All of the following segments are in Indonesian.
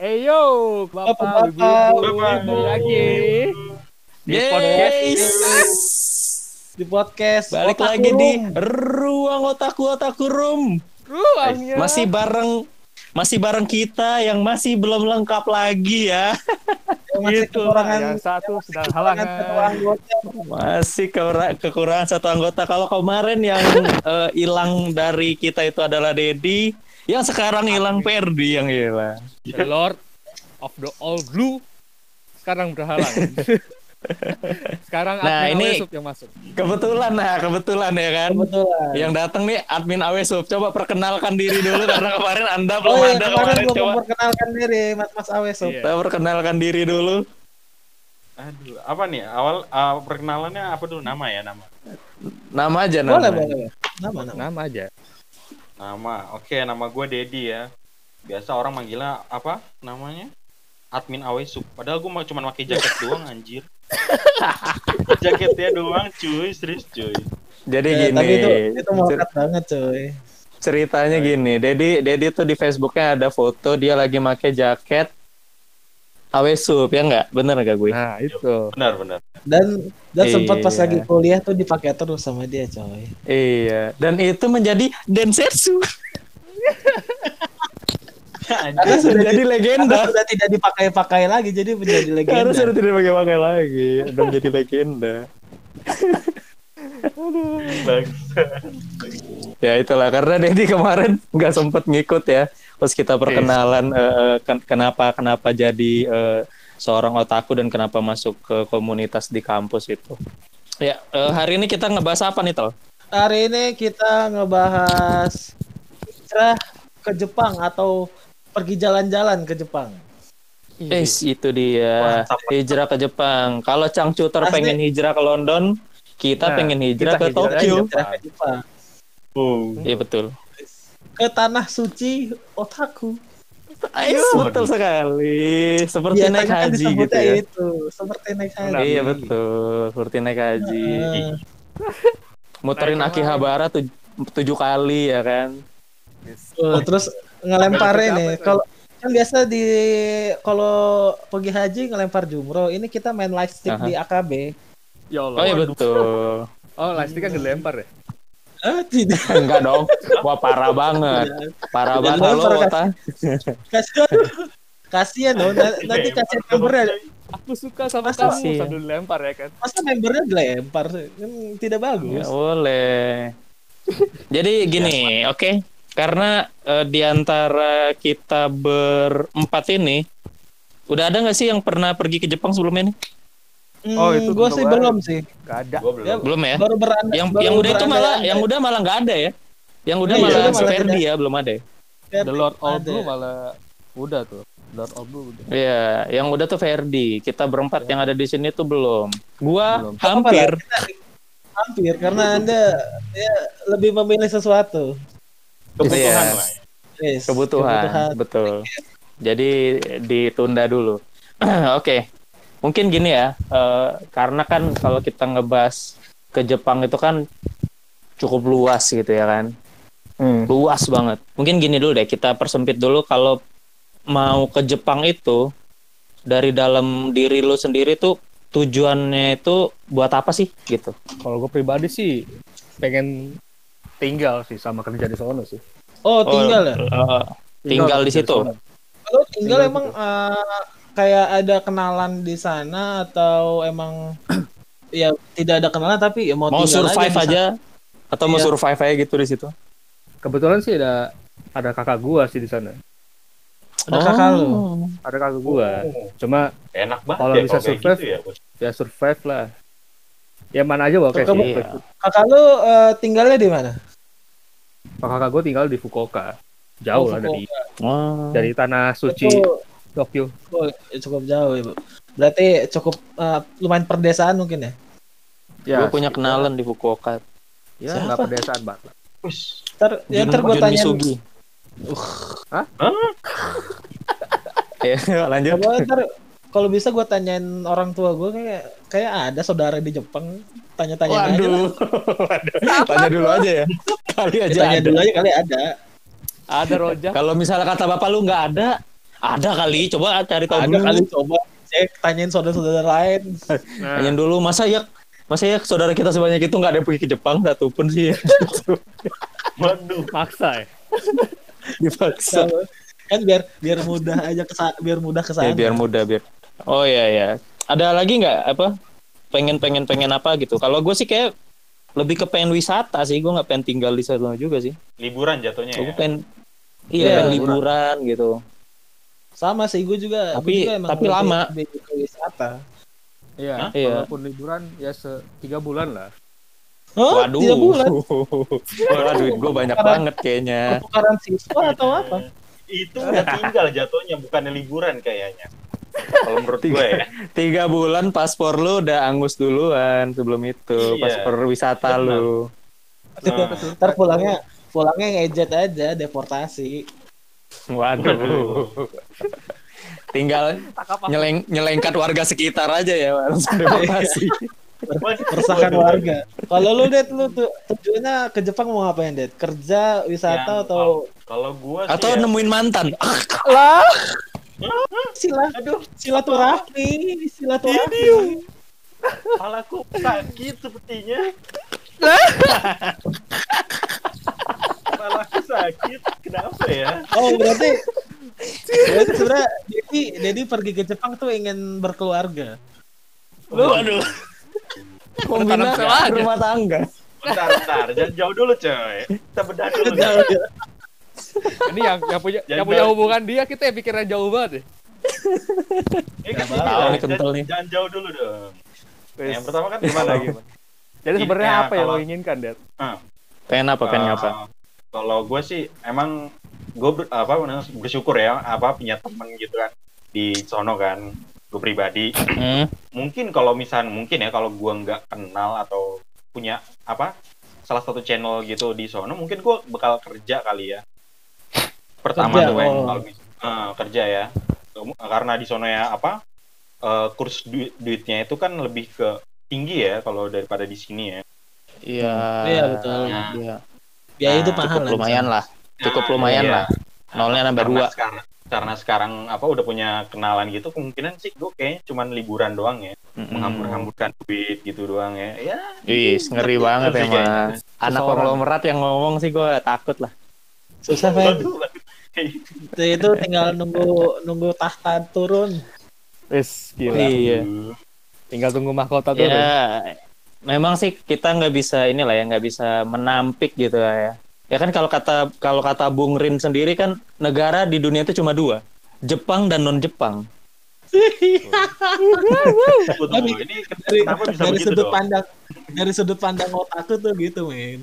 Eh yo, bapak, ibu, ibu, kembali lagi di podcast Yes. di podcast Balik Otaku lagi di Room. ruang otaku otaku room. ruangnya. Masih bareng masih bareng kita yang masih belum lengkap lagi ya. Masih gitu. kekurangan Yang satu sedang kekurangan halangan. anggota. Masih kekura- kekurangan satu anggota. Kalau kemarin yang eh, hilang dari kita itu adalah Dedi, yang sekarang hilang Perdi yang hilang. The Lord of the All Blue sekarang berhalang. sekarang Nah, admin ini- yang masuk. Kebetulan nah, kebetulan ya kan. Kebetulan. Yang datang nih admin Awesub. Coba perkenalkan diri dulu karena kemarin Anda belum Oh iya, ada kemarin kemarin. Coba memperkenalkan diri Mas Mas Awe Sob. Iya. kita perkenalkan diri dulu. Aduh, apa nih? Awal uh, perkenalannya apa dulu? Nama ya, nama. Nama aja nama. Boleh, boleh. Nama, nama. Nama aja. Nama. Oke, nama gue Dedi ya. Biasa orang manggilnya apa namanya? Admin Awesup. Padahal gue cuma pakai jaket doang anjir. Jaketnya doang, cuy, serius cuy. Jadi Ya, gini, tapi itu itu melekat banget, coy. ceritanya gini. Dedi Dedi tuh di Facebooknya ada foto dia lagi make jaket Awesup ya nggak? Bener nggak gue? Nah, itu. Benar, benar. Dan dan sempat pas Iya. lagi kuliah tuh dipakai terus sama dia, coy. Iya. Dan itu menjadi densetsu. Karena sudah Jadi Karena legenda. sudah tidak dipakai-pakai lagi, jadi menjadi Karena legenda. sudah tidak pakai-pakai lagi dan jadi legenda. Bangsa. Ya itulah karena Dedi kemarin nggak sempet ngikut ya. Pas kita perkenalan eh, eh, ken- kenapa kenapa jadi eh, seorang otaku dan kenapa masuk ke komunitas di kampus itu. Ya eh, hari ini kita ngebahas apa nih Tel? Hari ini kita ngebahas hijrah ke Jepang atau pergi jalan-jalan ke Jepang. Eh itu dia Mantap. hijrah ke Jepang. Kalau Changcuter Asli. pengen hijrah ke London, kita Nah, pengen hijrah kita ke hijrah. Tokyo. Hijrah ke Jepang. Oh. Iya betul. Ke tanah suci otaku. Ayo, betul sekali. Seperti Biasanya naik kan haji gitu ya. itu, seperti naik haji. Iya betul, seperti naik haji. Nah, Muterin Naik Akihabara tuj- tujuh kali ya kan. tuh, terus ngelemparin nih. Kalau kan biasa di kalau pergi haji ngelempar jumroh, ini kita main light stick Aha. di AKB. Ya Allah. Oh iya betul. Oh, lastik kan dilempar ya? Ah, tidak. Enggak dong. Wah parah banget. Parah banget lo lempar, Wota. Kasihan. Kasihan dong, na- nanti kasihan membernya. Aku suka sama Masa kamu sih? sambil dilempar ya kan? Masa membernya dilempar? Kan tidak bagus. Ya boleh. Jadi gini, oke. Karena eh, di antara kita berempat ini udah ada nggak sih yang pernah pergi ke Jepang sebelumnya nih? Oh, itu gue sih ada. belum sih. Gak ada. Gua belum. Ya, Belum ya? baru beranda. Yang baru yang udah itu malah yang udah malah nggak ada ya? Yang udah Iya, malah Verdi tidak. ya belum ada. ya? The Lord of. Blue malah udah tuh. Lord of Blue udah. Iya, yang udah tuh Verdi. Kita berempat yang ada di sini tuh belum. Gua Belum. hampir. Hampir karena anda ya, lebih memilih sesuatu. Kebutuhan Iya. lah. Yes, kebutuhan, betul. Jadi ditunda dulu. Oke, mungkin gini ya, eh, karena kan kalau kita ngebahas ke Jepang itu kan cukup luas gitu ya kan, luas banget. Mungkin gini dulu deh, kita persempit dulu kalau mau ke Jepang itu dari dalam diri lu sendiri tuh tujuannya itu buat apa sih gitu? Kalau gue pribadi sih pengen tinggal sih sama kerja di sono sih. Oh tinggal ya. eh, tinggal di kerja situ. Kalau tinggal tinggal emang gitu. Kayak ada kenalan di sana atau emang ya tidak ada kenalan tapi ya mau, Mau survive sana. aja atau mau Iya. survive aja gitu di situ? Kebetulan sih ada ada kakak gua sih di sana. Ada kakak lu. Oh. Ada kakak gua. Cuma Enak banget Kalau ya bisa survive, gitu ya. Bos. ya survive lah. Ya mana aja oke Kakak- sih. Iya. Kakak lu eh, tinggalnya di mana? Kakak gua tinggal di Fukuoka. Jauh Oh, lah dari Wah. dari tanah suci Itu, Tokyo. oh, cukup jauh ya, Bu. Berarti cukup eh, lumayan perdesaan mungkin ya. Ya, gue punya kenalan di Fukuoka. Ya, Siapa? nggak pedesaan banget. Wis. Ntar, ya ntar gue tanya. Misugi. Hah? Ya, lanjut. Ntar kalau bisa gue tanyain orang tua gue kayak kayak ada saudara di Jepang tanya-tanya aja. Waduh. Waduh. Tanya dulu aja ya. Kali aja Tanya ada. dulu aja kali ada. Ada rojak. Kalau misalnya kata bapak lu nggak ada, Ada kali, coba cari tahu Ada dulu. kali coba cek tanyain saudara-saudara lain. Nah, Tanyain dulu, masa ya masa ya saudara kita sebanyak itu nggak ada yang pergi ke Jepang satu pun sih Waduh. maksa ya. dipaksa. kan biar biar mudah aja ke biar mudah ke Ya, biar mudah biar. Oh iya ya. Ada lagi nggak apa? Pengen pengen pengen apa gitu? Kalau gue sih kayak lebih ke pengen wisata sih. Gue nggak pengen tinggal di sana juga sih. Liburan jatuhnya Gue ya. pengen Iya, iya pengen liburan. liburan gitu. Sama sih gue juga. Tapi- gue juga emang tapi lama. lebih ke wisata. Iya, Hah? Iya. walaupun liburan ya se tiga bulan lah. Hah? Waduh. Tiga bulan? Wah, duit gue banyak banget kayaknya. Tukaran siswa atau apa? Itu udah tinggal jatuhnya bukannya liburan kayaknya. Kalau menurut gue ya. Tiga bulan paspor lu udah angus duluan sebelum itu. Iya. Paspor wisata lu. Nah, Ntar pulangnya pulangnya ngejet aja deportasi. Waduh. Tinggal nyeleng nyelengkat warga sekitar aja ya langsung. Meresahkan warga. Kalau lu Det lu tuh tujuannya ke Jepang mau ngapain Det? Kerja, wisata Yang- atau Kalau gue sih Atau ya, nemuin mantan. lah sila aduh, silaturahmi, silaturahmi. kepalaku sakit sepertinya. Kepalaku sakit. Kenapa ya? Oh, berarti berarti sebenarnya Dedi Dedi pergi ke Jepang tuh ingin berkeluarga. Lu aduh. Aja. rumah tangga. Bentar, bentar. Jangan jauh dulu, coy. Kita bedah dulu. Ini yang yang punya Jangan yang punya hubungan dia kita yang pikirnya jauh banget ya. Eh, kan Tahu nih kental Jangan, nih. jangan jauh dulu dong. Wes. Yang pertama kan gimana gimana? Jadi Ini, sebenarnya ya, apa yang lo inginkan, Det? Pengen apa? Pengen Eh, apa? Kalau gue sih emang gue ber, apa bersyukur ya apa punya temen gitu kan di sono kan gue pribadi Hmm. mungkin kalau misal mungkin ya kalau gue nggak kenal atau punya apa salah satu channel gitu di sono mungkin gue bakal kerja kali ya pertama Kerja, tuh oh. kalau eh, kerja ya karena di sono ya apa eh, kurs duit duitnya itu kan lebih ke tinggi ya kalau daripada di sini ya Iya. Iya, betul. Iya. Ya itu Nah, mahal Cukup lumayan lah. Cukup Nah, lumayan iya. lah. Nolnya nambah karena dua. sekarang karena sekarang apa udah punya kenalan gitu kemungkinan sih gue kayaknya cuman liburan doang ya Mm-mm. menghambur-hamburkan duit gitu doang ya ya Wih, ngeri banget Tapi emang. kayaknya- Anak konglomerat yang ngomong sih gue takut lah. Susah, waduh. Itu, itu tinggal nunggu nunggu tahta turun. Wes, gila. Iya. Tinggal tunggu mahkota tuh. Ya, memang sih kita nggak bisa inilah ya, nggak bisa menampik gitu lah ya. Ya kan kalau kata kalau kata Bung Rin sendiri kan negara di dunia itu cuma dua, Jepang dan non Jepang. Dari, kenapa bisa dari begitu sudut dong pandang dari sudut pandang otakku tuh gitu, men.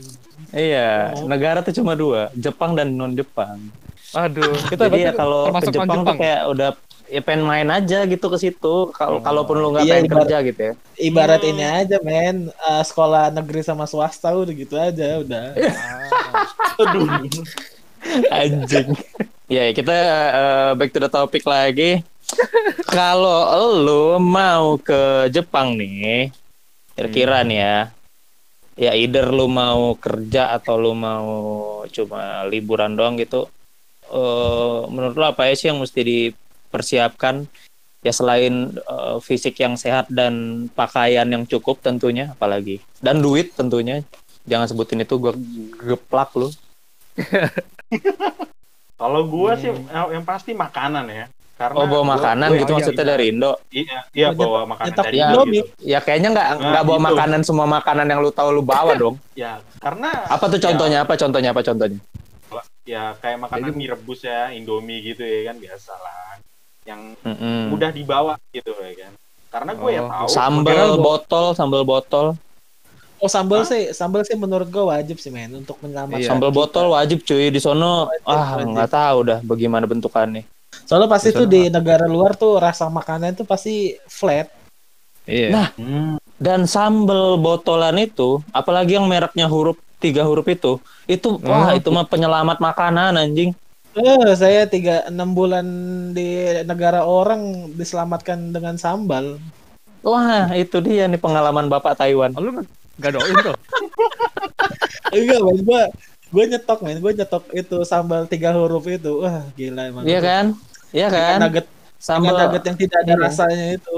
Iya, Oh. negara tuh cuma dua, Jepang dan non Jepang. Aduh, kita Jadi ya kalau ke termasuk Jepang tuh kayak udah ya pengen main aja gitu ke situ. Kalau Oh. kalaupun lu nggak Iya, pengen ibarat- kerja gitu ya. Ibarat Hmm. ini aja, men. Eh, sekolah negeri sama swasta udah gitu aja, udah. Ah. aduh Anjing. ya kita eh, back to the topic lagi. Kalau lu mau ke Jepang nih, kira-kira nih ya, ya either lu mau kerja atau lu mau cuma liburan doang gitu. eh menurut lu apa ya sih yang mesti dipersiapkan? Ya selain eh, fisik yang sehat dan pakaian yang cukup tentunya, apalagi dan duit tentunya. Jangan sebutin itu gua geplak lu. kalau gue sih yang, yang pasti makanan ya karena Oh bawa makanan gua- gitu iya, maksudnya iya. dari Indo. iya iya bawa makanan nyetok dari ya, Indo gitu Ya kayaknya nggak Nah, nggak bawa gitu. makanan semua makanan yang lu tahu lu bawa dong. ya karena Apa tuh contohnya? Apa contohnya? Apa contohnya? ya kayak makanan Jadi- mie rebus ya Indomie gitu ya kan biasa lah yang Mm-mm. mudah dibawa gitu ya kan karena gue ya Oh, tahu Sambal botol, sambal botol. Oh, sambal Hah? sih, sambal sih menurut gua wajib sih, men, untuk menyelamatkan. Iya. Sambal kita. botol wajib cuy di sono. Wajib, Ah, nggak tahu dah bagaimana bentukannya. Soalnya pasti Di tuh di negara luar tuh rasa makanan tuh pasti flat. Iya. Nah, Hmm, Dan sambal botolan itu, apalagi yang mereknya huruf tiga huruf itu, itu wah Hmm. itu mah penyelamat makanan anjing. Eh, saya tiga enam bulan di negara orang diselamatkan dengan sambal. Wah, itu dia nih pengalaman Bapak Taiwan. Oh, lu nggak- doain tuh. Enggak, men, gua gua nyetok, men, gua nyetok itu sambal tiga huruf itu. Wah, gila emang. Iya kan? Iya kan? nugget, Sambal nugget yang tidak ada Iya. rasanya itu.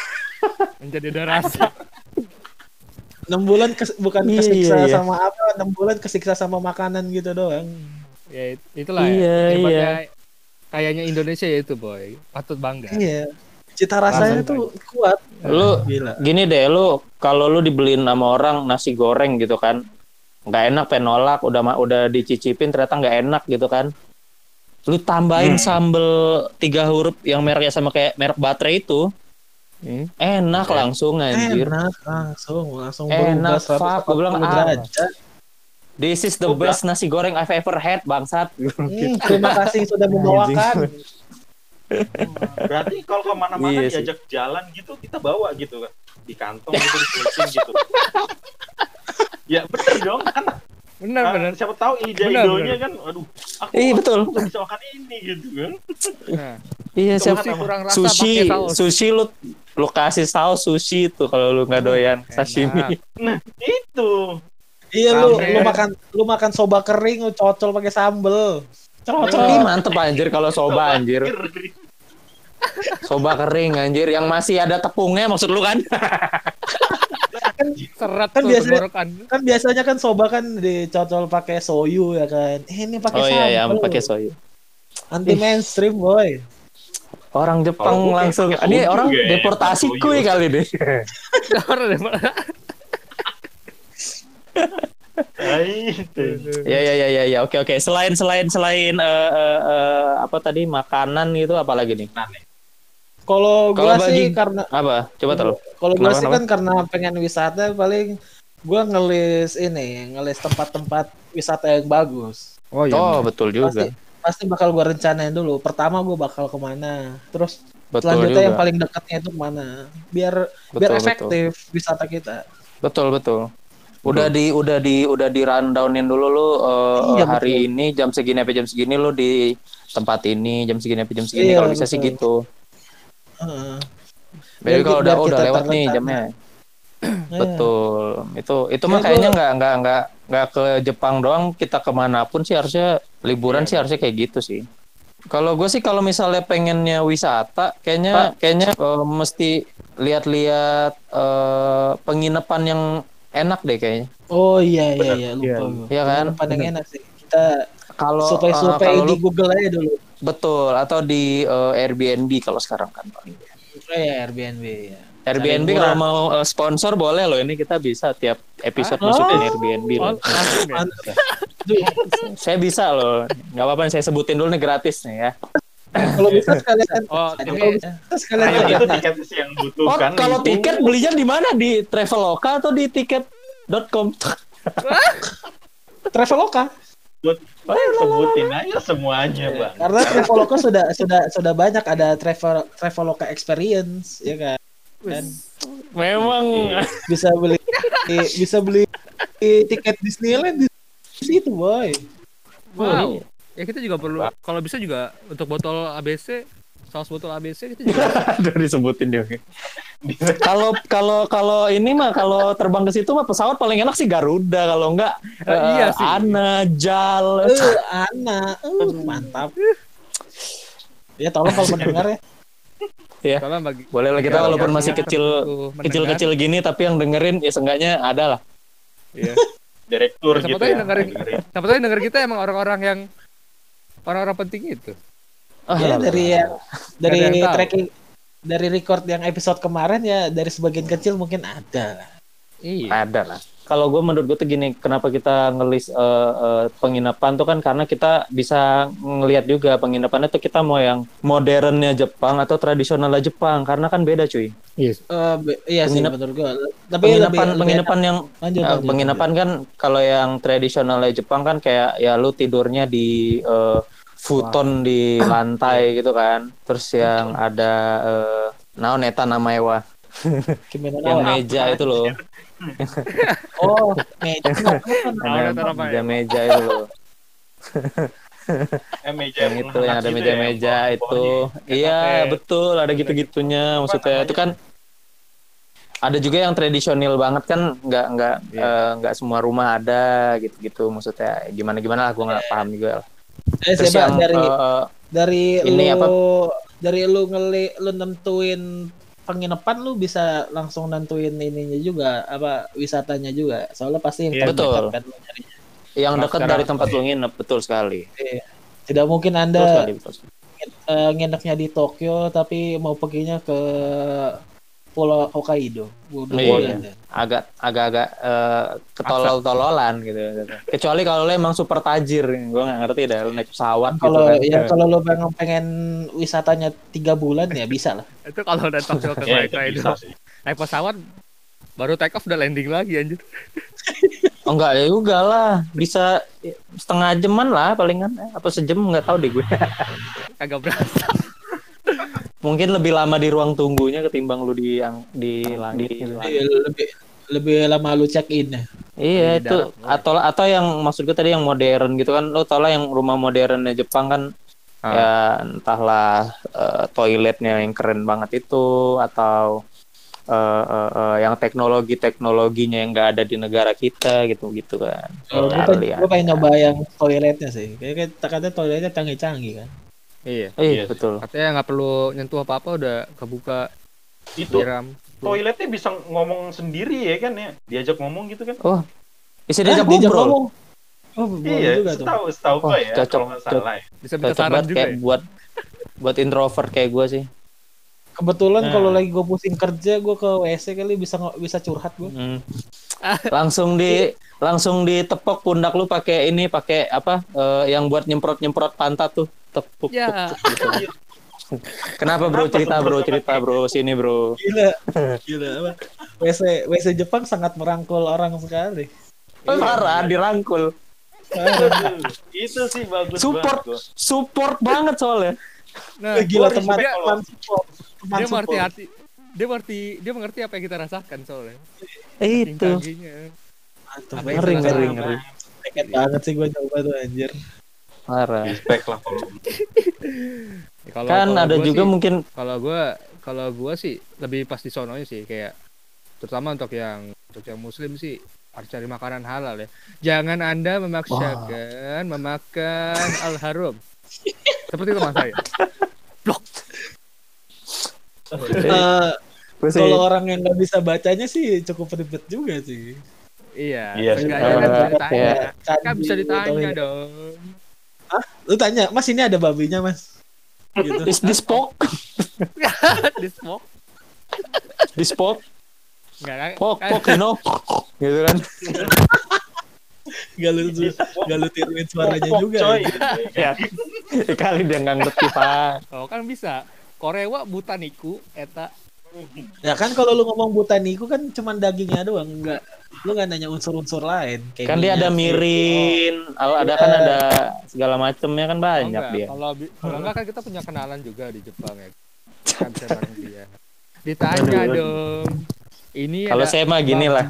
Menjadi ada rasa. enam bulan kes- bukan Iya, kesiksa iya. sama apa, enam bulan kesiksa sama makanan gitu doang. Ya it- itulah Iya, ya. Hebatnya iya. Kayaknya Indonesia ya itu boy. Patut bangga. Iya. Cita rasanya Langsung tuh kuat. lu Gila. gini deh lu kalau lu dibeliin sama orang nasi goreng gitu kan nggak enak penolak udah udah dicicipin ternyata nggak enak gitu kan lu tambahin Hmm. sambel tiga huruf yang mereknya sama kayak merek baterai itu Hmm. enak langsung anjir Enak langsung langsung Enak, berubah fuck. Gua bilang, 180 ah. This is the Oh, best nasi goreng I've ever had bangsat Hmm, terima kasih sudah membawakan. Berarti kalau ke mana-mana Iya sih. diajak jalan gitu kita bawa gitu kan di kantong gitu diselipin gitu. ya bener dong kan. Benar Ah, benar. siapa tahu ide-idenya kan, aduh, aku Iya, betul. aku bisa makan ini gitu kan. Nah, iya siapa sushi kurang rasa sushi saus. sushi lu lu kasih saus sushi itu kalau lu nggak doyan sashimi Enak. Itu. Iya lu lu makan lu makan soba kering lu cocol pakai sambel. Cocol. Ih, mantep anjir kalau soba anjir soba kering anjir yang masih ada tepungnya maksud lu kan Serat Kan tuh biasanya- tenggorokan. Kan biasanya kan soba kan dicocol pakai soyu ya kan. Eh, ini pakai oh sambel. iya ya pakai soyu Anti mainstream boy. orang Jepang langsung ini orang ya, deportasi kuy kali deh Orang deh, Pak. Ay, itu. Ya ya ya ya ya. Oke oke. Selain selain selain eh, eh, eh, apa tadi? Makanan gitu apa lagi nih? Kalau gua sih bagi- karena apa? Coba taruh. Kalau gua sih kan karena pengen wisata paling gua ngelis ini, ngelis tempat-tempat wisata yang bagus. Oh oh betul Pasti juga. Pasti bakal gua rencanain dulu. Pertama gua bakal ke mana, terus betul selanjutnya juga. yang paling dekatnya itu ke mana, biar Betul, biar betul. efektif wisata kita. betul betul udah di udah di udah di rundownin dulu lu eh, Iya, hari ini jam segini sampai jam segini lu di tempat ini jam segini sampai jam segini Iya, kalau bisa sih betul. gitu. Jadi Biar kalau udah udah lewat nih jamnya. Iya. betul. Itu itu mah Ya, kayaknya gua- nggak nggak nggak nggak ke Jepang doang kita ke mana pun sih harusnya liburan Iya, sih harusnya kayak gitu sih. Kalau gue sih kalau misalnya pengennya wisata kayaknya kayaknya eh, mesti lihat-lihat eh, penginapan yang enak deh kayaknya Oh iya iya iya lupa Iya. Iya kan? Tempat yang enak sih. Kita kalau eh, survei-survei kalau di lu- Google aja dulu. betul atau di eh, Airbnb kalau sekarang kan Oh ya Airbnb ya. Airbnb kalau mau eh, sponsor boleh loh ini kita bisa tiap episode Ah. masukin Airbnb Oh, loh. ya. Mantap. Duh, saya bisa loh nggak apa-apa saya sebutin dulu nih gratis nih ya kalau bisa sekalian Oh, kalau bisa sekalian Ayo, itu tiket sih yang oh butuhkan. kalau itu. tiket belinya di mana di Traveloka atau di tiket.com Traveloka. sebutin aja semuanya, Bang. Karena Traveloka sudah sudah sudah banyak ada travel Traveloka experience ya kan. Dan memang bisa beli bisa beli tiket Disneyland di situ boy. Wow. Ya kita juga perlu kalau bisa juga untuk botol ABC, saus botol ABC kita juga udah disebutin dia kalau kalau kalau ini mah kalau terbang ke situ mah pesawat paling enak sih Garuda kalau enggak eh, iya sih. Ana Jal Eh, Ana, eh, mantap. Ya tolong kalau mendengar ya. kalau bagi boleh lah kita Ya, walaupun masih kecil mendengar, kecil-kecil gini tapi yang dengerin ya seenggaknya ada lah Iya. Direktur Siapa gitu ya. dengerin. Siapa tahu yang denger kita emang orang-orang yang orang-orang penting itu. Ah, Ya dari yang dari tracking dari record yang episode kemarin ya dari sebagian kecil mungkin ada lah. Iya. ada lah kalau gue menurut gue tuh gini kenapa kita ngelis eh, eh, penginapan tuh kan karena kita bisa ngelihat juga penginapannya tuh kita mau yang modernnya Jepang atau tradisionalnya Jepang karena kan beda cuy Iya. Eh, be- iya sih Penginap- menurut gua. Tapi penginapan lebih, lebih penginapan yang enak. lanjut, lanjut, penginapan kan kalau yang tradisionalnya Jepang kan kayak ya lu tidurnya di eh, futon di lantai gitu kan terus yang ada eh, naon eta namanya wah lanjut. Yang meja itu loh Oh, meja. Eta namanya? meja-meja itu. Loh Eh, meja yang itu yang ada gitu ya, meja-meja bawah- itu. iya betul ada gitu-gitunya maksudnya. Itu kan ada juga yang tradisional banget kan nggak nggak Iya. eh, nggak semua rumah ada gitu-gitu maksudnya. Gimana gimana lah gue nggak paham juga. Lah. Eh, terus siapa? yang dari eh, Dari Ini lu dari lu ngeli lu nentuin penginapan lu bisa langsung nentuin ininya juga apa wisatanya juga. Soalnya pasti yang Iya, betul. kan. Yang Nah, dekat dari tempat lu nginep, betul sekali. Tidak mungkin Betul Anda sekali, betul sekali. eh, nginepnya di Tokyo tapi mau perginya ke Pulau Hokkaido. Bodoh Iya. Anda. agak agak-agak eh, ketolol-tololan gitu, gitu. Kecuali kalau lu emang super tajir, gue nggak ngerti dah lu naik pesawat gitu Kalau kan. ya kalau lu pengen, pengen wisatanya tiga bulan ya bisa lah. Itu kalau udah Tokyo ke Ya, itu Hokkaido bisa sih. naik pesawat baru take off udah landing lagi anjir. Oh enggak ya juga lah, bisa setengah jaman lah palingan, Eh, apa sejam nggak tahu deh gue. Kagak berasa. Mungkin lebih lama di ruang tunggunya ketimbang lu di yang di langit gitu. Iya, lebih lebih lama lu check in ya. Iya Di itu darat, atau atau yang maksud gue tadi yang modern gitu kan lo tau lah yang rumah modernnya Jepang kan Ah. ya entahlah eh, toiletnya yang keren banget itu atau eh, eh, eh, yang teknologi teknologinya yang nggak ada di negara kita gitu gitu kan. Kalau gue pengen, nyoba yang toiletnya sih. Kayak katanya toiletnya canggih-canggih kan. Iya. Iya Iya. betul. Katanya nggak perlu nyentuh apa-apa udah kebuka Itu siram. toiletnya bisa ngomong sendiri ya kan ya. Diajak ngomong gitu kan. Oh bisa diajak diajak ngobrol. ngomong. Oh, iya, juga tuh. setahu setahu gue ya. cocok, kalau nggak salah ya. Bisa minta Cocok saran banget juga kayak ya. buat buat introvert kayak gue sih. Kebetulan Nah. kalau lagi gue pusing kerja, gue ke WC kali bisa bisa curhat gue. Hmm. langsung di langsung ditepok pundak lu pakai ini pakai apa eh, yang buat nyemprot nyemprot pantat tuh tepuk Ya. tepuk gitu. Kenapa bro Kenapa cerita bro cerita bro sini bro. Gila, gila apa? WC WC Jepang sangat merangkul orang sekali. Parah dirangkul. Parah. itu sih bagus Support banget gua. support banget soalnya. Nah, gila gua teman respect teman support. Teman dia mengerti support. hati dia mengerti dia mengerti apa yang kita rasakan soalnya. Itu. Kakinya. Mantap Ngeri ngeri sama? ngeri. Pengen banget sih gue coba tuh anjir. Parah. respect lah kalau Ya, kalau- Kan kalau ada gua juga sih- mungkin kalau gua kalau gua sih lebih pas di sononya sih kayak terutama untuk yang untuk yang muslim sih harus cari makanan halal ya. Jangan Anda memaksakan memakan al-haram. Seperti teman saya. Eh, gue sih kalau orang yang nggak bisa bacanya sih cukup ribet juga sih. Iya, Iya sih. seenggaknya kan bisa ditanya. iya. Kan bisa ditanya toilet. Lu tanya, Mas ini ada babinya mas? Gitu. is this pork? This pork? Enggak kan? Pork, kan- pork, you know? gitu kan. Gak lu gak lu tiruin suaranya Pok, juga. coy. ya. ya. Kali dia nggak ngerti pak. Oh, kan bisa. Korewa butaniku eta Ya kan kalau lu ngomong botaniku kan cuman dagingnya doang, enggak lu nggak nanya unsur-unsur lain. Kayak Kan dia ada mirin, al- ada kan ada segala macamnya kan Oh, banyak enggak. dia. Kalau kalau enggak kan kita punya kenalan juga di Jepang ya. Kan bisa bareng dia. Ditanya Aduh. dong. Ini Kalau saya mah gini lah.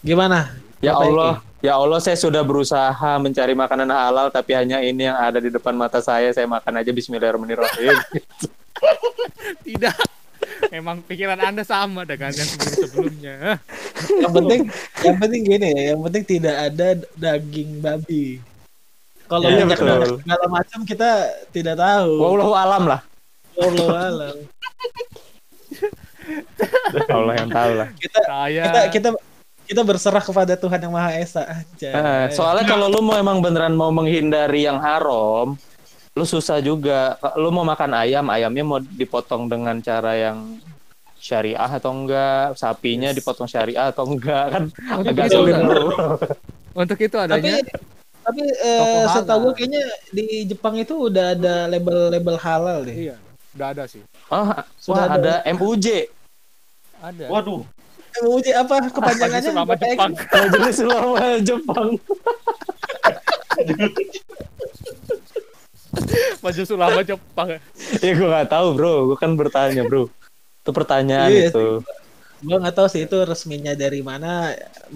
Gimana? Ya. Allah, ya Allah saya sudah berusaha mencari makanan halal tapi hanya ini yang ada di depan mata saya. Saya makan aja Bismillahirrahmanirrahim. Tidak. Memang pikiran Anda sama dengan yang sebelum-sebelumnya. Yang penting yang penting gini ya, yang penting tidak ada daging babi. Kalau minyak betul. dan segala macam kita tidak tahu. Wallahu alam lah. Allah alam. Allah yang tahu lah. Kita Saya kita kita kita berserah kepada Tuhan yang Maha Esa aja. Eh, soalnya kalau lu mau emang beneran mau menghindari yang haram, lu susah juga. Lu mau makan ayam, ayamnya mau dipotong dengan cara yang syariah atau enggak, sapinya dipotong syariah atau enggak kan untuk agak itu, sulit ada- bro. untuk itu tapi adanya tapi Toko eh, setahu gue kayaknya di Jepang itu udah ada label-label halal deh. iya, udah ada sih. Oh, Sudah wah ada MUJ, Ada. Waduh, MUJ apa kepanjangannya? Majelis Ulama Bapak Eko? Jepang. Majelis Ulama Jepang. Majelis Ulama Jepang. ya gue nggak tahu bro, gue kan bertanya bro. Itu pertanyaan Iya itu. Gue nggak tahu sih itu resminya dari mana,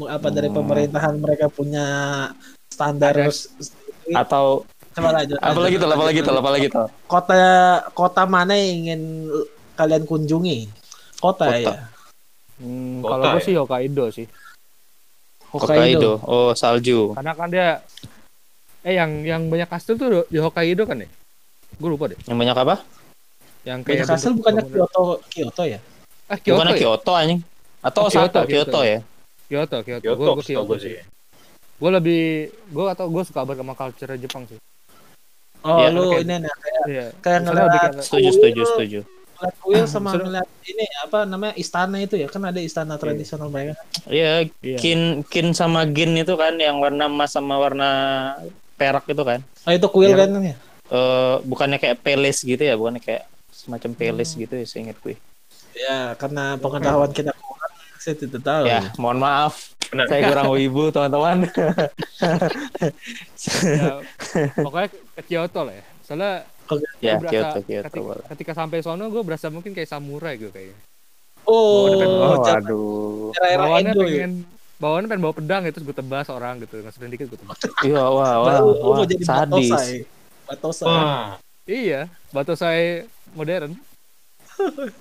apa dari Hmm. pemerintahan mereka punya standar. Ada. Atau Coba lanjut. lanjut, tuh, apalagi lanjut. tuh, apalagi tuh. Kota kota mana yang ingin kalian kunjungi? Kota, Kota. ya. Hmm, Kota kalau gue ya? sih Hokkaido sih. Hokkaido. Oh salju. Karena kan dia eh yang yang banyak kastil tuh di Hokkaido kan ya? Gue lupa deh. Yang banyak apa? Yang kayak Banyak bentuk bukannya bangunan. Kyoto Kyoto ya? Ah, Kyoto Bukannya ya? Kyoto anjing. Atau Oh, Osaka, Kyoto, Kyoto, Kyoto. ya. Kyoto, Kyoto. Kyoto, Gue Kyoto gue sih. Gue lebih, gue atau gue suka banget sama culture Jepang sih. Oh, Iya, lu kayak- ini nih kayak Iya. kayak ngeliat Setuju, setuju, setuju. ngeliat kuil sama Seru. ngeliat ini apa namanya istana itu ya kan ada istana tradisional mereka. Iya, Iya. kin kin sama gin itu kan yang warna emas sama warna perak itu kan. Oh itu kuil Iya. kan ya? Eh bukannya kayak peles gitu ya, bukannya kayak semacam peles gitu ya, seingat gue. Ya karena pengetahuan kita kurang saya tidak tahu. Ya, mohon maaf. Benar. Saya kurang wibu, teman-teman. Ya, pokoknya ke Kyoto lah ya. Soalnya ya, berasa Kyoto, Kyoto. ketika, boleh. ketika sampai sono gue berasa mungkin kayak samurai gitu kayaknya. Oh, Oh, aduh. Bawaannya ya. pengen bawaannya pengen bawa pedang gitu terus gue tebas orang gitu ngasihin dikit gue tebas. Iya, wah, wah, wah, sadis. batosai. Batosai. Wah, iya, batu saya modern.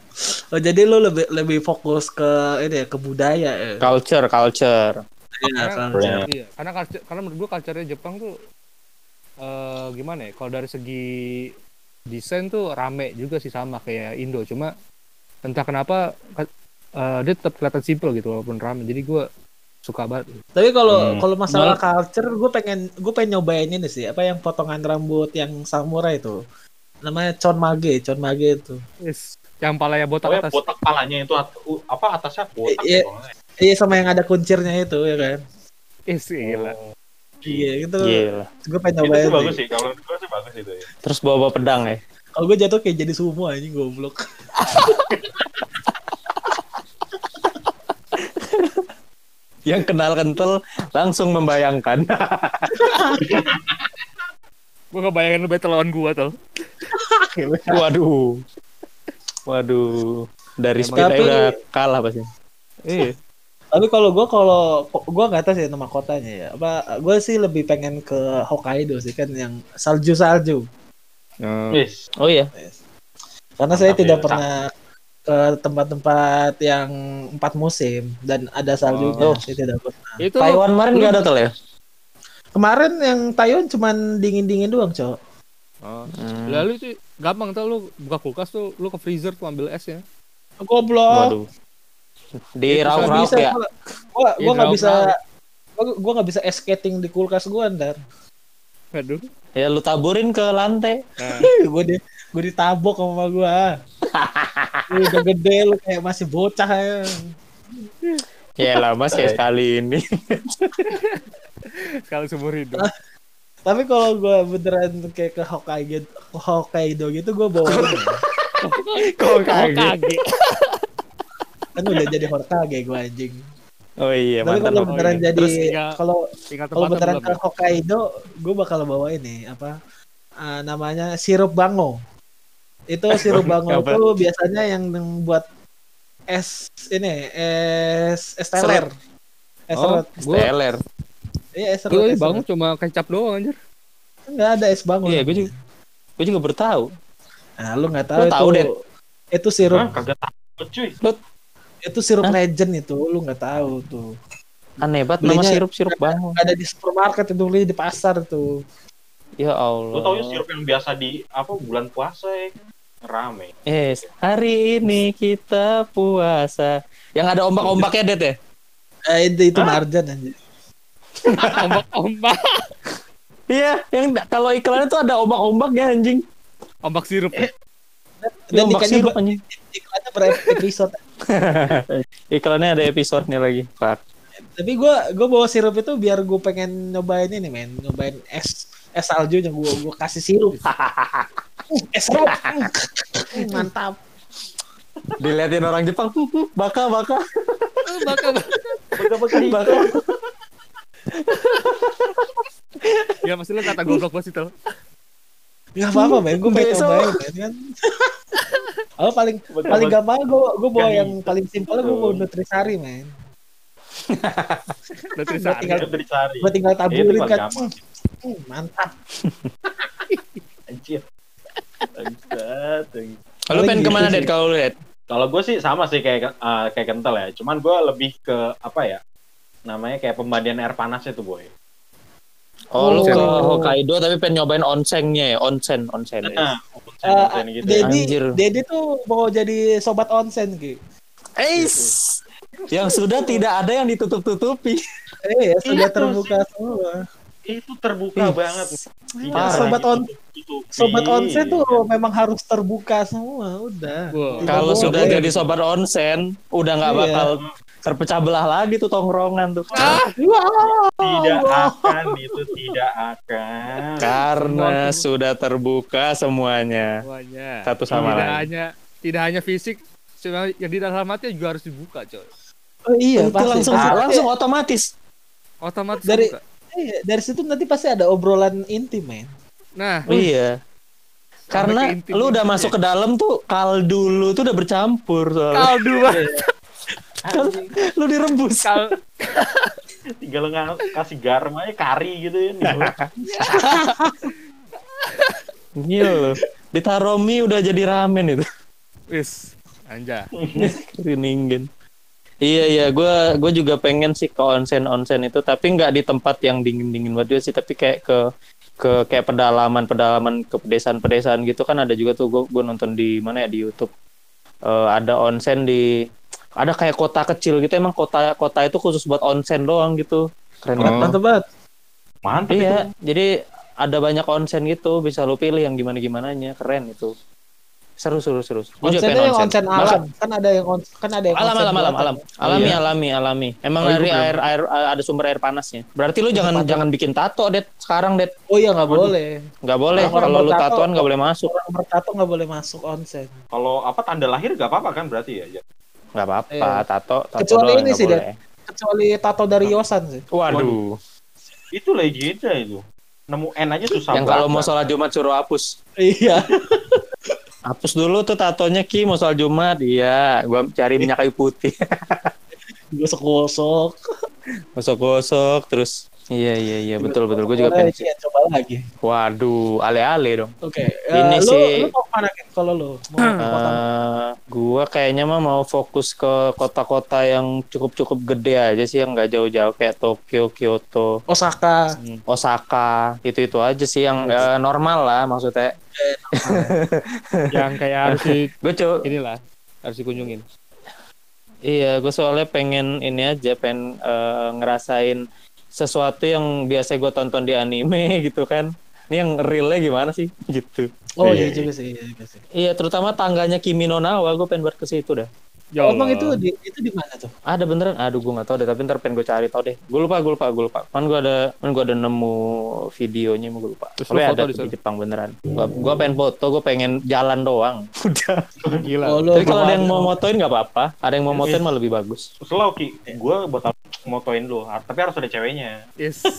Oh, jadi lu lebih lebih fokus ke ini ya, ke budaya ya. Culture, culture. Iya, Karena- culture. Iya, karena culture, karena menurut gue culture-nya Jepang tuh eh gimana ya? Kalau dari segi desain tuh rame juga sih sama kayak Indo, cuma entah kenapa eh, dia tetap kelihatan simple gitu walaupun rame. Jadi gue suka banget. Tapi kalau Hmm. kalau masalah culture, gue pengen gue pengen nyobain ini sih, apa yang potongan rambut yang samurai itu. Namanya chonmage, chonmage itu. Yes. Yang palanya botak pokoknya atas. botak palanya itu apa atasnya botak Iya. ya, pokoknya. Iya sama yang ada kuncirnya itu ya kan. Is, gila. Iya gitu. Gila. Gue pengen Itu nyobain. sih sih. bagus sih, kalau gue sih bagus itu ya. Terus bawa-bawa pedang ya. Kalau gue jatuh kayak jadi sumo anjing goblok. Yang kenal kental langsung membayangkan. Gue ngebayangin lu battle lawan gue tuh. Waduh. Waduh. Dari Emang- speed Tapi- udah kalah pasti. Iya. Tapi kalau gue kalau gue nggak tahu sih nama kotanya ya. Apa gue sih lebih pengen ke Hokkaido sih kan yang salju salju. Wis. Oh iya. Karena saya Mantap tidak ya. pernah ke tempat-tempat yang empat musim dan ada saljunya. Oh. Saya tidak pernah. Itu Taiwan kemarin nggak ada tuh ya? Kemarin yang Taiwan cuman dingin-dingin doang, Cok. Oh. Hmm. Lalu itu gampang tuh lu buka kulkas tuh lu ke freezer tuh ambil es ya. Goblok. Waduh. Di Itu rauk Nggak rauk bisa, ya. Gua, gua, nggak bisa rauk-rauk. gua, gua nggak bisa ice skating di kulkas gua ntar. Aduh. Ya lu taburin ke lantai. Nah, gua di gua ditabok sama mama. Lu udah gede lu kayak masih bocah ya. Ya lah mas kayak sekali ini. kalau seumur hidup. Tapi kalau gua beneran kayak ke Hokkaido, Hokkaido gitu gua bawa ini. Kok Kage. kan udah jadi Hokage gua anjing. Oh iya Tapi kalau beneran jadi kalau Tinggal kalau beneran ke? Hokkaido, gue bakal bawa ini apa ah, namanya sirup bango. Itu sirup bango Apa? itu biasanya yang buat es ini es es teler. Es Oh, Steller. Iya es serut. gue bangun cuma kecap doang anjir. Enggak ada es bango. Iya gue juga. Gue juga bertahu. Nah, lu nggak tahu Lu itu. tahu? Itu sirup, Hah, kagak takut cuy. itu sirup Hah? legend itu, lu nggak tahu tuh. Aneh banget nama Belinya- sirup-sirup bangun. Ada di supermarket itu beli di pasar tuh. Ya Allah. Lu tau ya sirup yang biasa di apa bulan puasa ya? Rame. Yes, hari ini kita puasa. Yang ada ombak-ombaknya, Det ya? Eh, itu itu marjan anjir. Ombak-ombak. Iya, yang kalau iklan itu ada ombak-ombaknya anjing. Ombak sirup. Iya, Dan ombak sirup ber- anjing. iklannya berepisode. Iklannya ada episode-nya lagi. Fuck. Tapi gua gua bawa sirup itu biar gue pengen nyobain ini men, nyobain es es saljunya gua gua kasih sirup. Mantap. Diliatin orang Jepang, "Hmm, hmm, baka baka. Bakal. baka. Ya pasti lu kata goblok pasti tuh. Gak apa-apa men, gue Besok. men kan. Oh paling paling gampang gue gue bawa yang paling simpel gue bawa nutrisari men. Nutrisari. tinggal- dicari. Gue tinggal taburin kan. hmm, mantap. Anjir. Lu pengen gitu ke mana. Det, kalau lu lihat? Kalau gue sih sama sih kayak eh, kayak kental ya. Cuman gue lebih ke apa ya? Namanya kayak pembadian air panas itu boy. Oh, lu ke Oh. Hokkaido tapi pengen nyobain onsennya ya, onsen, onsen. Nah, Eh, onsen-onsen gitu ya. Dedi, Anjir. Dedi tuh mau jadi sobat onsen Ki. Eis, yang sudah tidak ada yang ditutup-tutupi. Eh, ya, sudah Itu terbuka semua. Itu terbuka Ih, banget. Iya, sobat on sobat onsen tuh memang harus terbuka semua, udah. Wow. Kalau sudah jadi sobat onsen, udah nggak Iya. bakal terpecah belah lagi tuh tongkrongan tuh. Wah, tidak wah. akan itu tidak akan. Karena Semua- sudah terbuka semuanya. Semuanya. Satu sama tidak lain. hanya tidak hanya fisik, yang di dalam hati juga harus dibuka, coy. Oh, iya, itu pasti. langsung langsung otomatis. Otomatis Dari- dibuka. Iya, dari situ nanti pasti ada obrolan intim, men. Nah, Iya. Karena lu udah masuk ya. ke dalam tuh kaldu lu tuh udah bercampur soalnya. kaldu banget. Anjing, lu direbus. Kal tinggal nggak kasih garam aja kari gitu ya. Gila lu. Ditaruh mie udah jadi ramen itu. wis, anja. Riningin. Iya iya, gue gue juga pengen sih ke onsen onsen itu, tapi nggak di tempat yang dingin dingin banget juga sih, tapi kayak ke ke kayak pedalaman pedalaman ke pedesaan pedesaan gitu kan ada juga tuh. Gue gue nonton di mana ya di YouTube. Eh, ada onsen di ada kayak kota kecil gitu. Emang kota kota itu khusus buat onsen doang gitu. Keren Oh. banget Mantap banget. Mantap iya itu. jadi ada banyak onsen gitu. Bisa lu pilih yang gimana gimananya keren itu seru seru seru Onsennya pengen yang onsen Maka- alam. Kan ada yang on, kan ada yang alam onsen alam alam alam alami iya? alami alami emang Oh, itu dari belum. air air ada sumber air panasnya berarti lu jangan Tempatnya. jangan bikin tato det sekarang det Oh iya nggak boleh. nggak boleh Orang kalau lu tatoan nggak boleh masuk Orang bertato nggak boleh masuk onsen. Kalau apa tanda lahir gak apa-apa kan berarti ya? ya? nggak apa-apa Iya. tato tato Kecuali doang ini nggak sih, Det. Kecuali tato dari Yosan sih. waduh Itu legenda itu. Nemu N aja susah yang kalau mau sholat jumat suruh hapus Iya. hapus dulu tuh tatonya ki mau sholat jumat iya gua cari minyak kayu putih Gosok-gosok. gosok-gosok terus iya iya iya betul betul gue juga pengen sih. Lagi. waduh ale-ale dong Oke. Ini eh, lu, sih- Lu mau Ken? Kalau lu mau Eh, gua kayaknya mah mau fokus ke kota-kota yang cukup-cukup gede aja sih yang nggak jauh-jauh kayak Tokyo, Kyoto, Osaka. hmm, Osaka, itu-itu aja sih yang eh, normal lah maksudnya. yang kayak harus di Gue coba inilah harus dikunjungin. iya, gue soalnya pengen ini aja pengen eh, ngerasain sesuatu yang biasa gue tonton di anime gitu kan. Ini yang realnya gimana sih gitu. Oh Iya, iya juga sih. Iya, juga sih. Iya, terutama tangganya Kimi no Nawa, gue pengen buat ke situ dah. Ya Oh, emang itu di itu di mana tuh? Ada beneran? Aduh, gue nggak tahu deh. Tapi ntar pengen gue cari tau deh. Gue lupa, gue lupa, gue lupa. Kan gue ada, kan gue ada nemu videonya, gue lupa. Terus Tapi lu foto ada di di? Jepang beneran. Gue gue pengen foto, gue pengen jalan doang. Udah. gila. Oh, Tapi kalau ada yang mau mau motoin nggak apa-apa. Ada yang mau motoin mah lebih bagus. Slow Ki, gue bakal motoin lu, tapi harus ada ceweknya. Yes.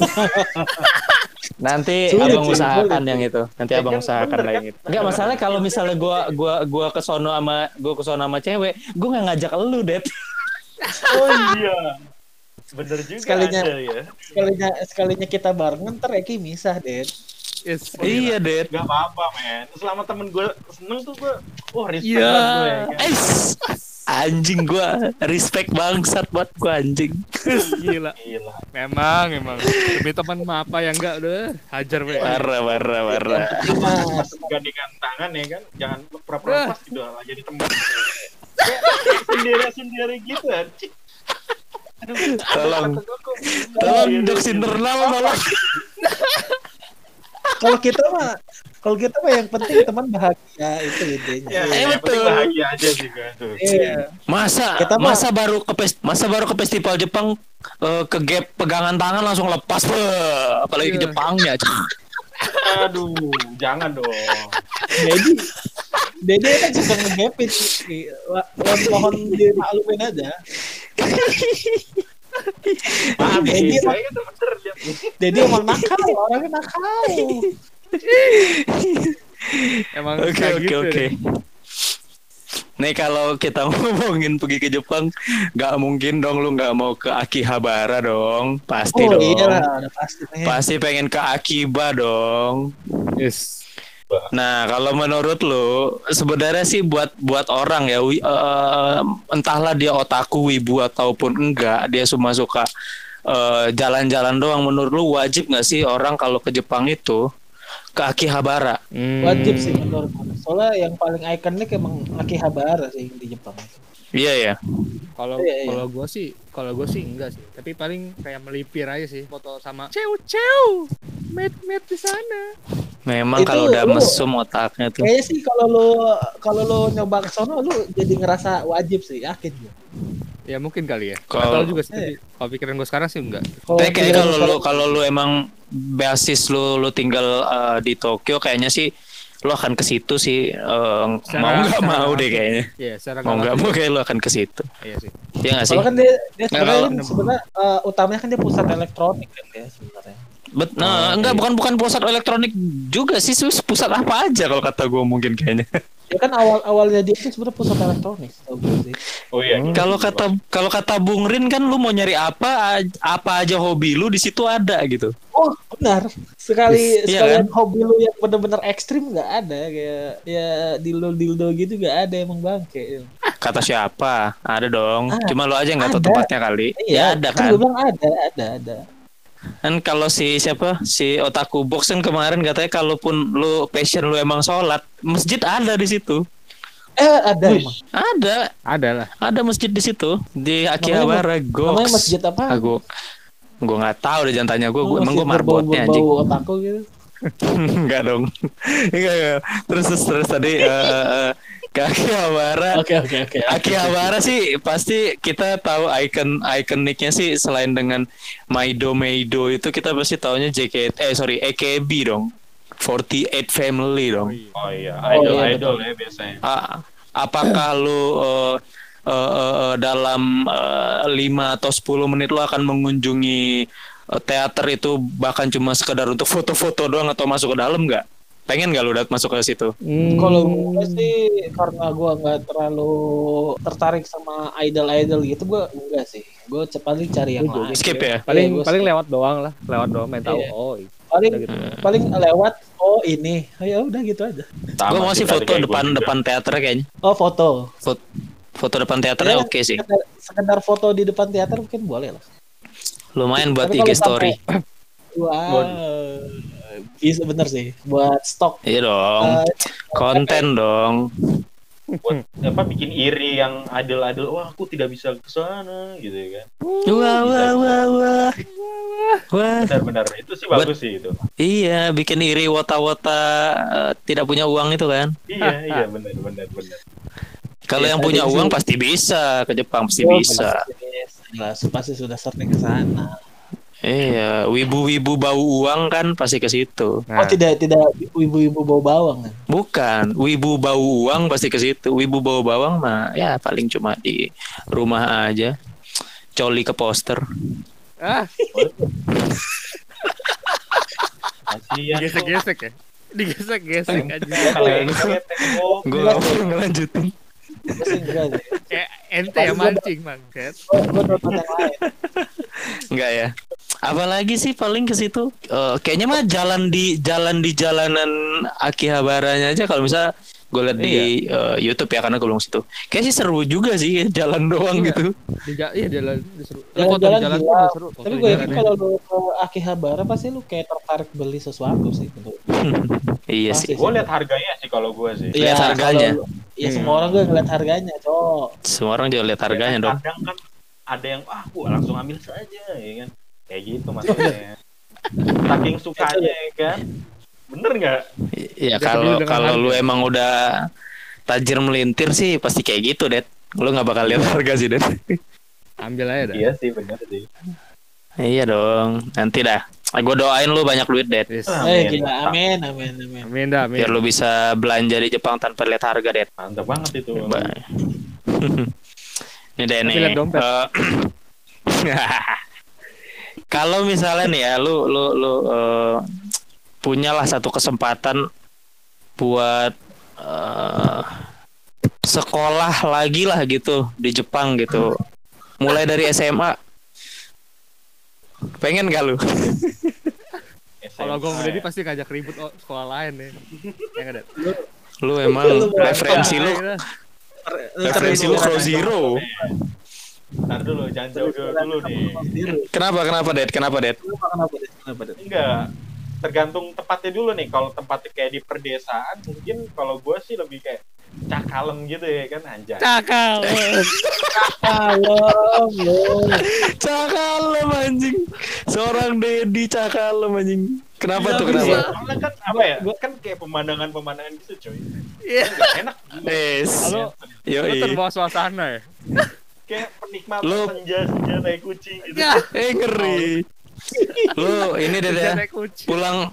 Nanti Sulit abang usahakan sulit. yang itu. Nanti Ya abang kan, usahakan bener lah kan? yang itu. Enggak masalah kalau misalnya gue gua gua ke sono sama gue ke sono sama cewek, gue nggak ngajak lu, Det. Oh iya. Bener juga Sekalinya- ada ya. sekalinya sekalinya kita barengan ntar Eki misah deh. Yes. iya, Det. Gak apa-apa men. Selama temen gue seneng tuh gue, wah respect Iya. banget gue ya. kan? Anjing gue respect bangsat buat gue anjing. Gila. Gila. Memang, memang. Demi teman mah apa yang enggak udah hajar we. Parah, parah, parah. Pas gandengan tangan ya kan, jangan pura-pura pas gitu lah jadi temen. Kayak sendiri-sendiri gitu anjing. Tolong. gua Tolong sendiri jokes gitu. internal tolong. Kalau kita mah kalau kita mah yang penting teman bahagia itu intinya. Ya, Eh, yang penting betul. bahagia aja sih tuh. Iya. Masa Kita mah- masa baru ke masa baru ke festival Jepang eh, ke gap pegangan tangan langsung lepas Beuh, apalagi ke Iya. Jepangnya. Aduh, jangan dong. Dedi Dede kan suka ngegapin mohon dimaklumin aja. Maaf, Dedi saya bener ya. Dedi emang nakal, orangnya nakal. Emang Oke kayak oke gitu oke. deh. Nih kalau kita ngomongin pergi ke Jepang, nggak mungkin dong lu nggak mau ke Akihabara dong, pasti oh dong. iya lah, udah pasti pengen. Pasti pengen ke Akiba dong. Yes. Nah, kalau menurut lu sebenarnya sih buat buat orang ya, wi- eh, entahlah dia otaku, wibu ataupun enggak, dia cuma suka eh, jalan-jalan doang menurut lu wajib nggak sih orang kalau ke Jepang itu ke Akihabara Hmm. Wajib sih menurut gue. Soalnya yang paling ikonik emang Akihabara sih di Jepang. iya ya Kalau Iya, iya. kalau gue sih, kalau gue sih enggak sih. Tapi paling kayak melipir aja sih foto sama ceu ceu, met met di sana. memang kalau udah lu- mesum otaknya tuh Kayaknya sih kalau lu kalau lu nyoba ke sono lu jadi ngerasa wajib sih, yakin gue. Ya mungkin kali ya. Kalau- juga sih. Tapi Kalau pikiran gue sekarang sih enggak. Kalau Tapi kayak pikiran kalau lu kalau lu emang basis lu lu tinggal eh, di Tokyo kayaknya sih lu akan ke situ sih eh, Secara- mau nggak mau deh kayaknya Iya, secara mau nggak mau kayak lu akan ke situ Iya sih. Iya nggak sih Kalau kan dia, dia sebenarnya kan eh, utamanya kan dia pusat elektronik kan dia sebenarnya. Bet, nah, Oh, enggak iya. bukan bukan pusat elektronik juga sih sus pusat apa aja kalau kata gue mungkin kayaknya. Ya kan awal awalnya dia itu sebenarnya pusat elektronik. Oh iya. gitu. Kalau kata kalau kata Bung Rin kan lu mau nyari apa apa aja hobi lu di situ ada gitu. Oh benar. Sekali Iya sekalian hobi lu yang bener-bener ekstrim nggak ada kayak ya dildo dildo gitu nggak ada emang bangke. Kata siapa? Ada dong. Ah, Cuma lu aja nggak tahu tempatnya kali. ya ada kan. gue bilang ada, ada, ada. Kan kalau si siapa si otaku box kan kemarin katanya kalaupun lu passion lu emang sholat, masjid ada di situ. Eh ada emang. Ada, Ada lah. ada masjid di situ di Akihabara Namanya Gox. masjid apa? Aku gue nggak tahu deh jangan tanya gue. Oh, Gue emang gue marbotnya anjing. otaku gitu. Enggak dong. Enggak, enggak. Terus terus, terus tadi eh, eh, ke Akihabara. Oke oke oke. Akihabara sih pasti kita tahu icon ikoniknya sih selain dengan Maido Meido itu kita pasti taunya JKT eh sorry AKB dong. 48 Family dong. Oh iya, Oh, idol iya, idol ya biasanya. Ah, apakah lu eh, eh, eh, eh, dalam 5 atau 10 menit lu akan mengunjungi eh, teater itu bahkan cuma sekedar untuk foto-foto doang atau masuk ke dalam nggak? Pengen nggak lu dat masuk ke situ? Kalau gue sih karena gue nggak terlalu tertarik sama idol-idol gitu, gue enggak sih. Gue paling cari yang lain. Skip ya? paling gua paling lewat doang lah, lewat doang main tahu. Iya. Oh, iya. paling gitu. paling lewat oh ini oh, ya udah gitu aja Gue mau sih foto depan depan teater kayaknya. oh foto Foto, foto depan teaternya Ya, oke sih. sekedar, sekedar foto di depan teater mungkin boleh lah Lumayan buat Tapi IG story. sampai- wow bisa bener sih buat stok Iya dong. Eh, Konten dong. buat apa bikin iri yang idol-idol wah aku tidak bisa ke sana gitu ya kan Wah wah wah wah. Wah. benar-benar itu sih Buat- bagus sih itu Iya, bikin iri wota-wota eh, tidak punya uang itu kan. iya iya benar benar benar Kalau Iya, yang punya uang sih- pasti bisa ke Jepang pasti oh, bisa. pasti, jelas, pasti sudah sering ke sana Iya, wibu-wibu bau uang kan pasti ke situ. Nah, oh tidak tidak ibu-ibu bau bawang kan Bukan, wibu bau uang pasti ke situ. Wibu bau bawang mah ya paling cuma di rumah aja. Coli ke poster. ah, digesek-gesek ya. Digesek-gesek aja. Gue ngelanjutin. Kayak ente ya mancing, yang lain Enggak ya. Apalagi sih paling ke situ. Eh, kayaknya mah jalan di jalan di jalanan Akihabaranya aja kalau misal gue liat di eh, YouTube ya karena gue belum situ. Kayak sih seru juga sih jalan doang Iya. gitu. Di ja- iya jalan seru. Lu Jalan- jalan jalan udah seru. Foto tapi gue jalan yakin ya. kalau lu ke Akihabara pasti lu kayak tertarik beli sesuatu sih gue. iya Pasti sih. gue lihat harganya sih kalau gue sih Lihat harganya. kalau lu- Iya semua orang gue ngeliat harganya, cowok. Semua orang juga lihat harganya dong. kadang kan ada yang ah gua langsung ambil saja ya kan kayak gitu maksudnya saking sukanya ya kan bener nggak Iya Udah kalau kalau lu emang udah tajir melintir sih pasti kayak gitu, Det. Lu nggak bakal lihat harga sih, Det. Ambil aja dah. iya sih bener sih iya dong. Nanti dah. Gue doain lu banyak duit, Det. Yes. Amin. gila, amin, amin, amin. Amin dah, amin. Biar lu bisa belanja di Jepang tanpa lihat harga, Det. mantap banget itu. Ini deh nih. eh, Kalau misalnya nih ya, lu lu lu eh, punyalah satu kesempatan buat eh, sekolah lagi lah gitu di Jepang gitu. Mulai dari SMA. Pengen gak lu? Kalau gue SMA udah di ya. pasti ngajak ribut oh, sekolah lain nih. Yang ada. Lu emang Lu mau referensi lu referensi lu Crow Zero. Ntar dulu, jangan jauh-jauh dulu nih. Kenapa kenapa Det? Kenapa Det? Kenapa kenapa Det? Kenapa Det? Enggak. Tergantung tempatnya dulu nih. Kalau tempatnya kayak di perdesaan, mungkin kalau gue sih lebih kayak cakalem gitu ya kan anjay. Cakal. Halo, Cakalem anjing. Seorang Dedi cakalem anjing. Kenapa tuh Iya, kenapa? Karena kan apa ya? Kan kayak pemandangan-pemandangan gitu coy. Iya. Nggak enak. gitu. Yes. Halo. Lu Yoi. terbawa suasana ya? Kayak penikmat Lu- senja-senja naik kucing gitu. Ya. Eh ngeri. Lu ini deh ya. Pulang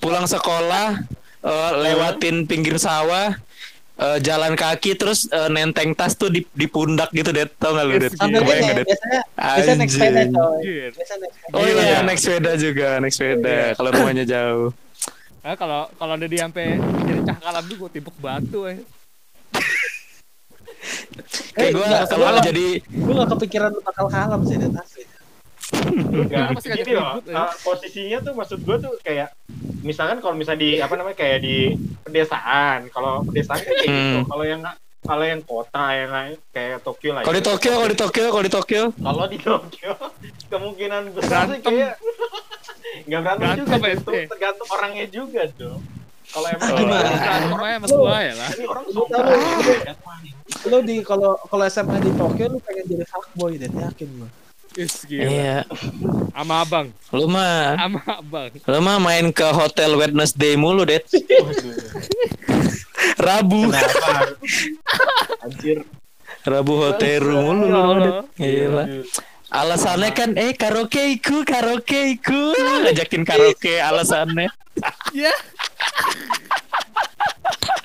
pulang sekolah eh, lewatin pinggir sawah eh, jalan kaki terus eh, nenteng tas tuh di, di pundak gitu deh tau gak lu Kebayang Det? biasanya biasanya naik sepeda Anjing. coy. Biasanya naik sepeda. Oh Iya. iya, naik sepeda juga, naik sepeda. Iya. Kalau rumahnya jauh. Nah, kalau kalau ada di sampai jadi cakalan tuh gue timpuk batu eh. Kayak gue kalau gua- jadi Gue gak kepikiran bakal kalem sih Det asli. Enggak, gini loh. ya? uh, posisinya tuh maksud gue tuh kayak misalkan kalau misalnya di apa namanya kayak di pedesaan. Kalau pedesaan kan kayak gitu. Hmm. Kalau yang kalau yang kota yang lain kayak Tokyo lah. kalau ya. di Tokyo, kalau di Tokyo, kalau di Tokyo, Kalau di Tokyo kemungkinan besar sih kayak nggak berantem juga itu tergantung orangnya juga dong. Kalau emang Oh. Gimana? Rumahnya sama gua ya lah. ini orang Lu banget. Lu di kalau kalau SMA di Tokyo lu pengen jadi fuckboy Det yakin gue. Is gila. iya. Sama abang, Lu mah, sama abang. lu mah main ke hotel Wednesday mulu, Det. Rabu, Kenapa? Anjir. Rabu hotel mulu lu, Det. Gila. Aduh. Alasannya kan eh karaoke iku, karaoke iku. Ngajakin karaoke alasannya. Ya.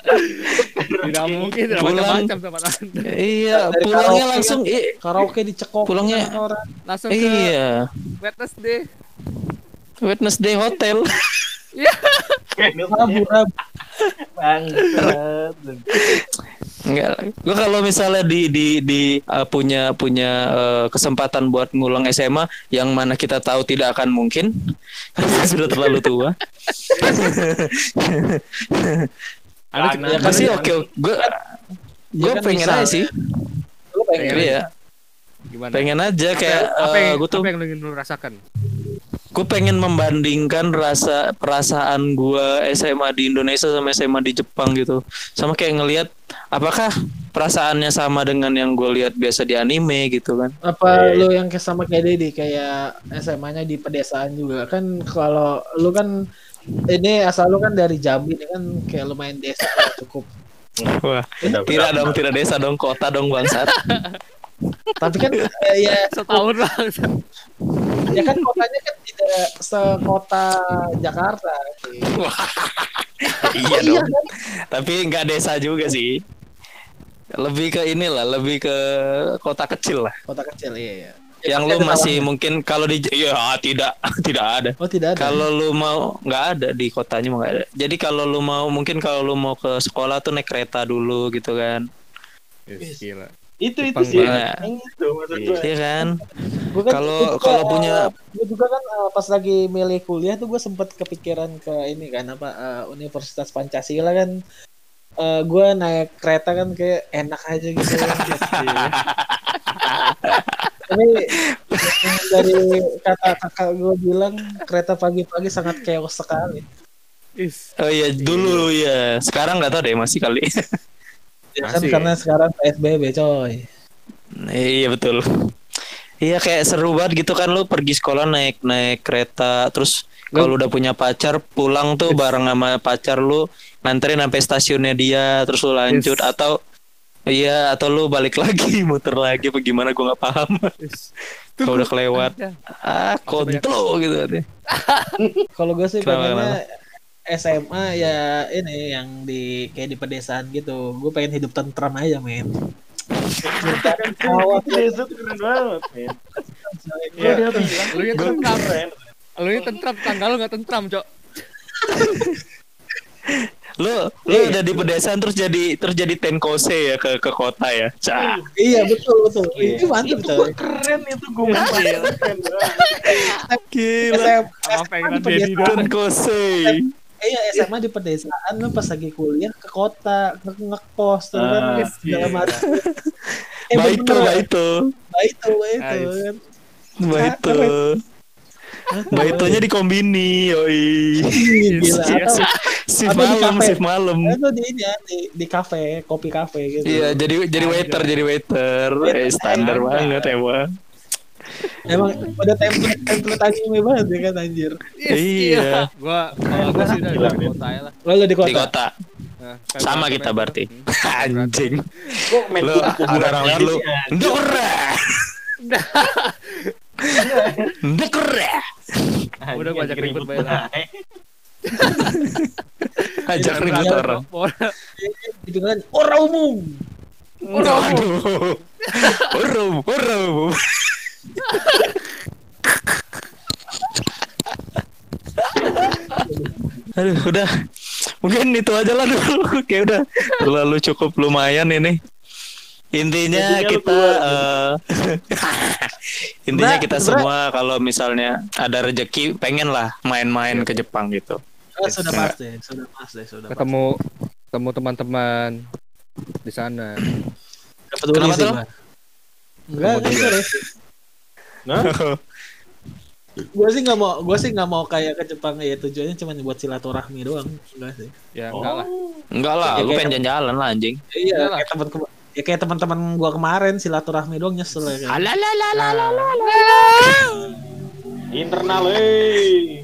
Tidak mungkin, tidak Pulang. macam-macam sama anda. Iya, Dari pulangnya karaoke langsung i- Karaoke dicekok Pulangnya- orang. Langsung ke Iya, Wednesday. Wednesday hotel. Rabu Rabu. Bangsat. Enggak, gua kalau misalnya di di di uh, punya punya uh, kesempatan buat ngulang SMA yang mana kita tahu tidak akan mungkin karena sudah terlalu tua. Ada Pasti kan- oke, gue gue Ya pengen aja sih, Lu pengen. Iya, gimana? pengen aja kayak apa yang, gue tuh apa yang lu ingin lu rasakan? gue pengen membandingkan rasa perasaan gue SMA di Indonesia sama SMA di Jepang gitu, sama kayak ngelihat apakah perasaannya sama dengan yang gue lihat biasa di anime gitu kan. apa lu yang sama kayak Dedi kayak SMA-nya di pedesaan juga? Kan kalau lu kan ini asal lu kan dari Jambi ini kan kayak lumayan desa cukup Wah, tidak dong, tidak desa dong, kota dong bangsat. tapi kan eh, ya Setahun lah. ya kan kotanya kan tidak sekota Jakarta iya dong. Tapi nggak desa juga sih. Lebih ke inilah, lebih ke kota kecil lah. kota kecil iya ya Yang lu masih mungkin kalau di ya tidak tidak ada. oh tidak ada Kalau lu mau nggak ada di kotanya nggak ada. Jadi kalau lu mau mungkin kalau lu mau ke sekolah tuh naik kereta dulu gitu kan. Is, gila. Itu itu sih. Yang itu maksud gue. Iya kan? Kan- Kalau- juga, kalau punya- gue juga kan eh, pas lagi milih kuliah tuh gue sempet kepikiran ke ini kan apa eh, Universitas Pancasila kan Eh gue naik kereta kan kayak enak aja gitu tapi dari kata kakak gue bilang kereta pagi-pagi sangat chaos sekali Is. Oh iya dulu ya. Sekarang nggak tahu deh masih kali. ya kan Masih. karena sekarang PSBB coy iya betul. Iya kayak seru banget gitu kan lu pergi sekolah naik naik kereta terus kalau udah punya pacar pulang tuh bareng sama pacar lu nganterin sampai stasiunnya dia terus lu lanjut Yes. atau iya atau lu balik lagi muter lagi apa gimana gua nggak paham kalau udah kelewat ah kontlo gitu katanya. kalau gue sih pengennya SMA ya ini yang di kayak di pedesaan gitu gue pengen hidup tentram aja men Kawat keren banget. men. Iya. Dia bilang, Lu "Gua tentram. keren." Lu ini tentram, tanggal lu gak tentram, Cok. lu lu udah di pedesaan terus jadi terus jadi tenkose ya ke ke kota ya Cah. iya betul betul itu mantep Itu gua keren itu. Keren banget. gila Apa pengen tenkose iya SMA di pedesaan lu pas lagi kuliah ke kota nge ngekos tuh kan Ah, segala iya. eh baik tuh bener, baik tuh Baito, Baito Nice. kan. Baitonya dikombini, yoi. Gila, Yes. atau Shift Atau di malam, kafe. shift malam. atau di ini ya, di, di kafe, kopi kafe gitu. Iya, jadi jadi waiter, jadi waiter. Eh, standar Ada. banget emang. Emang udah template template anime banget ya kan anjir. Iya. Gua kalau gua sih udah di kota ya lah. Lalu di kota. Di kota. Nah, Sama kita berarti. Hmm. Anjing. Gue main Lu orang gitu lu. sih, Ndokre. Udah gua ajak ribut bae. Ajak ribut orang. ke Polda. Di pinggiran orang umum. Urum, urum. Aduh, udah. Mungkin itu aja lah dulu. Kayak udah terlalu cukup lumayan ini. Intinya Intinya kita keluar. intinya kita bra- semua kalau misalnya ada rezeki pengen lah main-main ke Jepang gitu. Ah, sudah pasti, sudah pasti, sudah pasti. ketemu ketemu teman-teman di sana. Peduli Kenapa sih. Enggak, enggak. Nah, Gue sih nggak mau, gue sih nggak mau kayak ke Jepang ya tujuannya cuma buat silaturahmi doang, enggak sih. Ya enggak lah. Enggak lah, Ya, lu pengen jalan-jalan lah anjing. Iya, kayak teman ya kayak teman-teman gua kemarin silaturahmi doang nyesel ya kan. internal eh.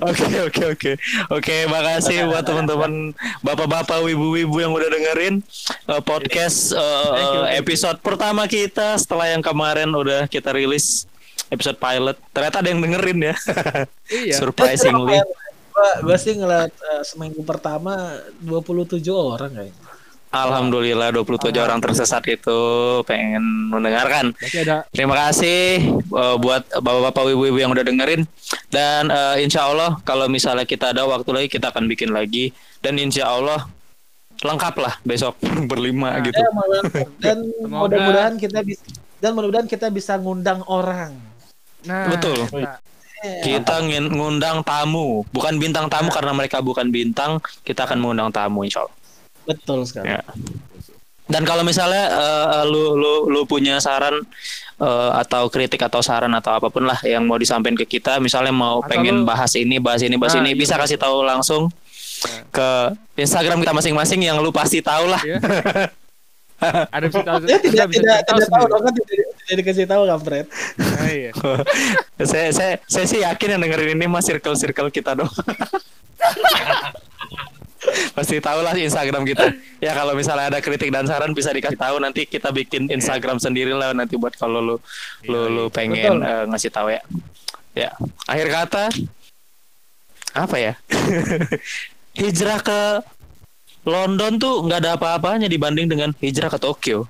Oke oke oke oke. Makasih buat teman-teman bapak-bapak wibu-wibu yang udah dengerin uh, podcast uh, episode pertama kita. Setelah yang kemarin udah kita rilis episode pilot. Ternyata ada yang dengerin ya. Iya. surprisingly Gua, gua sih ngeliat eh, seminggu pertama 27 orang kayaknya. alhamdulillah 27 orang tersesat itu pengen mendengarkan ada Terima kasih uh, buat bapak-bapak ibu-ibu yang udah dengerin dan uh, insya Allah kalau misalnya kita ada waktu lagi kita akan bikin lagi dan insya Allah lengkap lah besok berlima Nah, gitu. Ya, dan mudah-mudahan kita bisa dan mudah-mudahan kita bisa ngundang orang. Nah, Betul. nah, Kita ngin- ngundang tamu, bukan bintang tamu karena mereka bukan bintang, kita akan mengundang tamu insya Allah. Betul sekali. Ya. Dan kalau misalnya uh, lu lu lu punya saran uh, atau kritik atau saran atau apa pun lah yang mau disampaikan ke kita, misalnya mau Atau pengen lu- bahas ini, bahas ini, bahas Nah, ini, iya, bisa betul. kasih tahu langsung ke Instagram kita masing-masing yang lu pasti tahu lah. Iya. ada bisa tahu. Ya tidak bisa tidak tahu tidak tahu kan tidak, tidak dikasih tahu kampret. Nah, iya. saya saya saya sih yakin yang dengerin ini mah circle circle kita dong. Pasti tahu lah Instagram kita. Ya kalau misalnya ada kritik dan saran bisa dikasih tahu nanti kita bikin Instagram sendiri lah nanti buat kalau lu lu lu pengen Betul. eh, ngasih tahu ya. Ya, akhir kata apa ya? hijrah ke London tuh nggak ada apa-apanya dibanding dengan hijrah ke Tokyo.